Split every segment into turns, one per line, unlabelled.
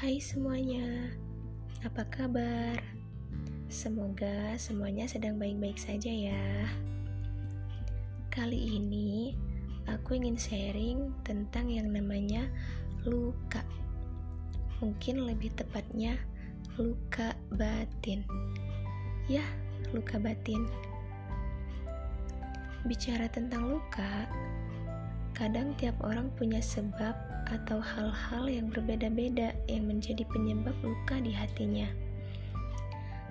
Hai semuanya, apa kabar? Semoga semuanya sedang baik-baik saja ya. Kali ini aku ingin sharing tentang yang namanya luka. Mungkin lebih tepatnya luka batin. Ya, luka batin. Bicara tentang luka, kadang tiap orang punya sebab atau hal-hal yang berbeda-beda yang menjadi penyebab luka di hatinya.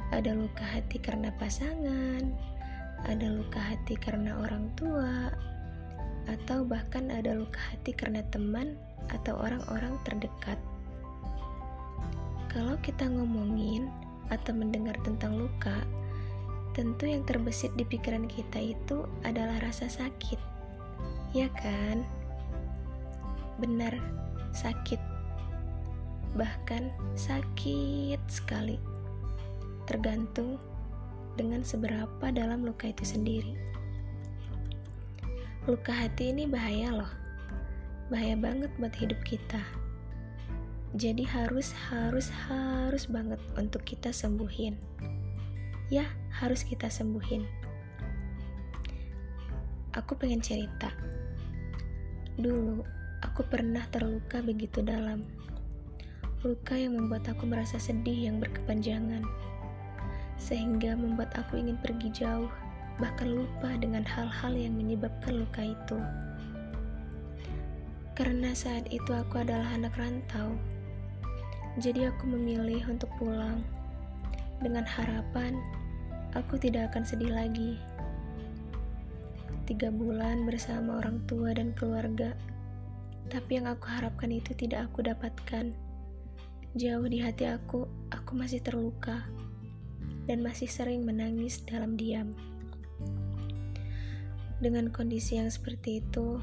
Ada luka hati karena pasangan, ada luka hati karena orang tua, atau bahkan ada luka hati karena teman atau orang-orang terdekat. Kalau kita ngomongin atau mendengar tentang luka, tentu yang terbesit di pikiran kita itu adalah rasa sakit, ya kan? benar sakit, bahkan sakit sekali, tergantung dengan seberapa dalam luka itu sendiri. Luka hati ini bahaya, loh, bahaya banget buat hidup kita. Jadi, harus, harus, harus banget untuk kita sembuhin. Ya, harus kita sembuhin. Aku pengen cerita. Dulu, Aku pernah terluka begitu dalam. Luka yang membuat aku merasa sedih yang berkepanjangan. Sehingga membuat aku ingin pergi jauh, bahkan lupa dengan hal-hal yang menyebabkan luka itu. Karena saat itu aku adalah anak rantau. Jadi aku memilih untuk pulang. Dengan harapan aku tidak akan sedih lagi. Tiga bulan bersama orang tua dan keluarga tapi yang aku harapkan itu tidak aku dapatkan. Jauh di hati aku, aku masih terluka dan masih sering menangis dalam diam. Dengan kondisi yang seperti itu,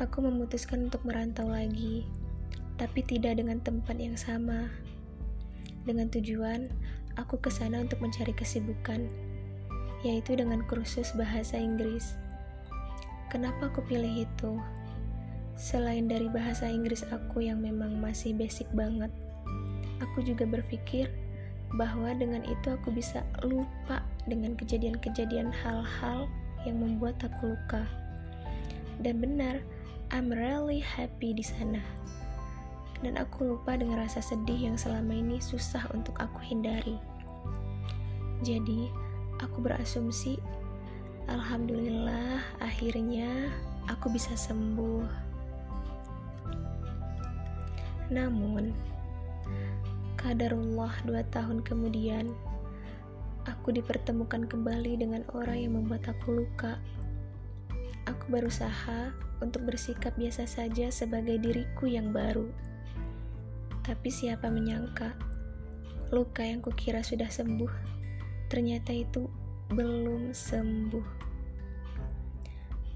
aku memutuskan untuk merantau lagi, tapi tidak dengan tempat yang sama. Dengan tujuan, aku ke sana untuk mencari kesibukan, yaitu dengan kursus bahasa Inggris. Kenapa aku pilih itu? Selain dari bahasa Inggris aku yang memang masih basic banget, aku juga berpikir bahwa dengan itu aku bisa lupa dengan kejadian-kejadian hal-hal yang membuat aku luka. Dan benar, I'm really happy di sana. Dan aku lupa dengan rasa sedih yang selama ini susah untuk aku hindari. Jadi, aku berasumsi, Alhamdulillah, akhirnya aku bisa sembuh. Namun, kadarullah dua tahun kemudian, aku dipertemukan kembali dengan orang yang membuat aku luka. Aku berusaha untuk bersikap biasa saja sebagai diriku yang baru. Tapi siapa menyangka, luka yang kukira sudah sembuh, ternyata itu belum sembuh.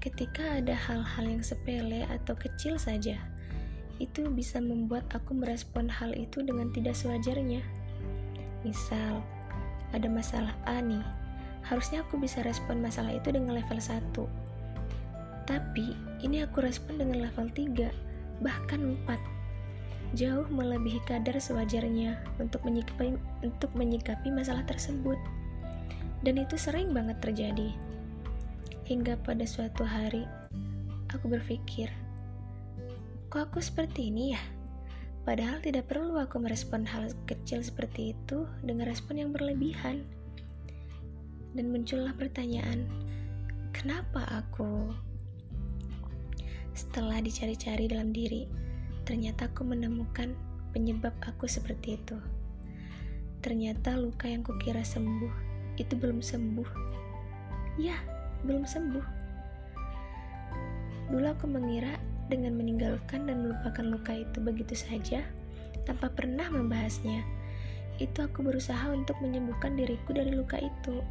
Ketika ada hal-hal yang sepele atau kecil saja, itu bisa membuat aku merespon hal itu dengan tidak sewajarnya. Misal, ada masalah A nih, harusnya aku bisa respon masalah itu dengan level 1. Tapi, ini aku respon dengan level 3, bahkan 4. Jauh melebihi kadar sewajarnya untuk menyikapi, untuk menyikapi masalah tersebut. Dan itu sering banget terjadi. Hingga pada suatu hari, aku berpikir, Kok aku seperti ini ya? Padahal tidak perlu aku merespon hal kecil seperti itu dengan respon yang berlebihan. Dan muncullah pertanyaan, kenapa aku? Setelah dicari-cari dalam diri, ternyata aku menemukan penyebab aku seperti itu. Ternyata luka yang kukira sembuh, itu belum sembuh. Ya, belum sembuh. Dulu aku mengira dengan meninggalkan dan melupakan luka itu begitu saja tanpa pernah membahasnya. Itu aku berusaha untuk menyembuhkan diriku dari luka itu.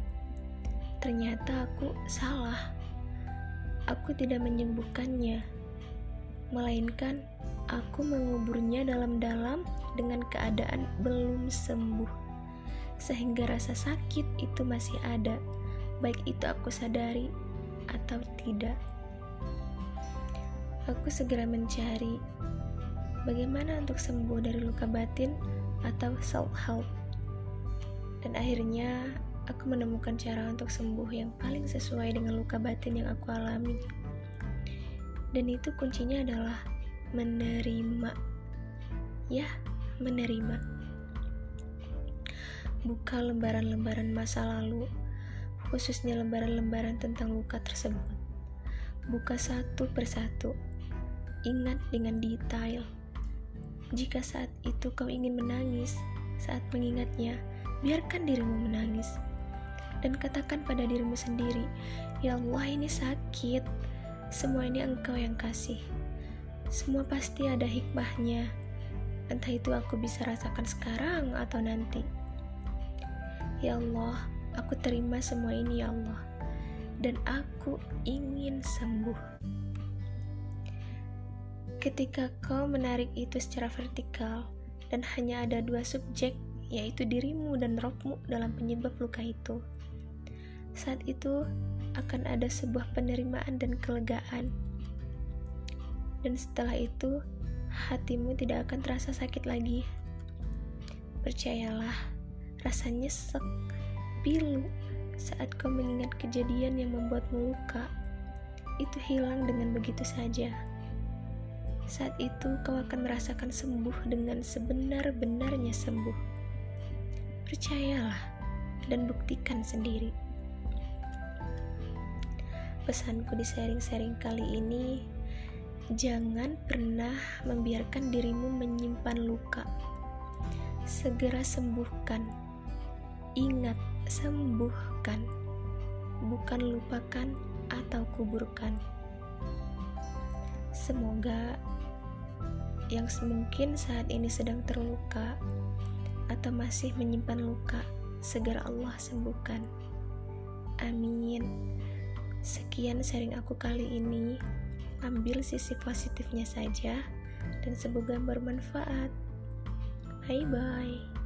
Ternyata aku salah. Aku tidak menyembuhkannya, melainkan aku menguburnya dalam-dalam dengan keadaan belum sembuh, sehingga rasa sakit itu masih ada, baik itu aku sadari atau tidak. aku segera mencari bagaimana untuk sembuh dari luka batin atau self-help. Dan akhirnya aku menemukan cara untuk sembuh yang paling sesuai dengan luka batin yang aku alami. Dan itu kuncinya adalah menerima. Ya, menerima. Buka lembaran-lembaran masa lalu, khususnya lembaran-lembaran tentang luka tersebut. Buka satu persatu. Ingat dengan detail. Jika saat itu kau ingin menangis, saat mengingatnya, biarkan dirimu menangis. Dan katakan pada dirimu sendiri, Ya Allah ini sakit, semua ini engkau yang kasih. Semua pasti ada hikmahnya. Entah itu aku bisa rasakan sekarang atau nanti. Ya Allah, aku terima semua ini ya Allah. Dan aku ingin sembuh. Ketika kau menarik itu secara vertikal dan hanya ada dua subjek, yaitu dirimu dan rohmu dalam penyebab luka itu. Saat itu akan ada sebuah penerimaan dan kelegaan dan setelah itu hatimu tidak akan terasa sakit lagi. Percayalah, rasanya nyesek, pilu saat kau mengingat kejadian yang membuatmu luka. Itu hilang dengan begitu saja. Saat itu kau akan merasakan sembuh dengan sebenar-benarnya sembuh. Percayalah dan buktikan sendiri. Pesanku di sharing-sharing kali ini Jangan pernah membiarkan dirimu menyimpan luka. Segera sembuhkan. Ingat, sembuhkan. Bukan lupakan atau kuburkan. Semoga yang mungkin saat ini sedang terluka atau masih menyimpan luka, segera Allah sembuhkan. Amin. Sekian sharing aku kali ini ambil sisi positifnya saja dan semoga bermanfaat. Bye bye.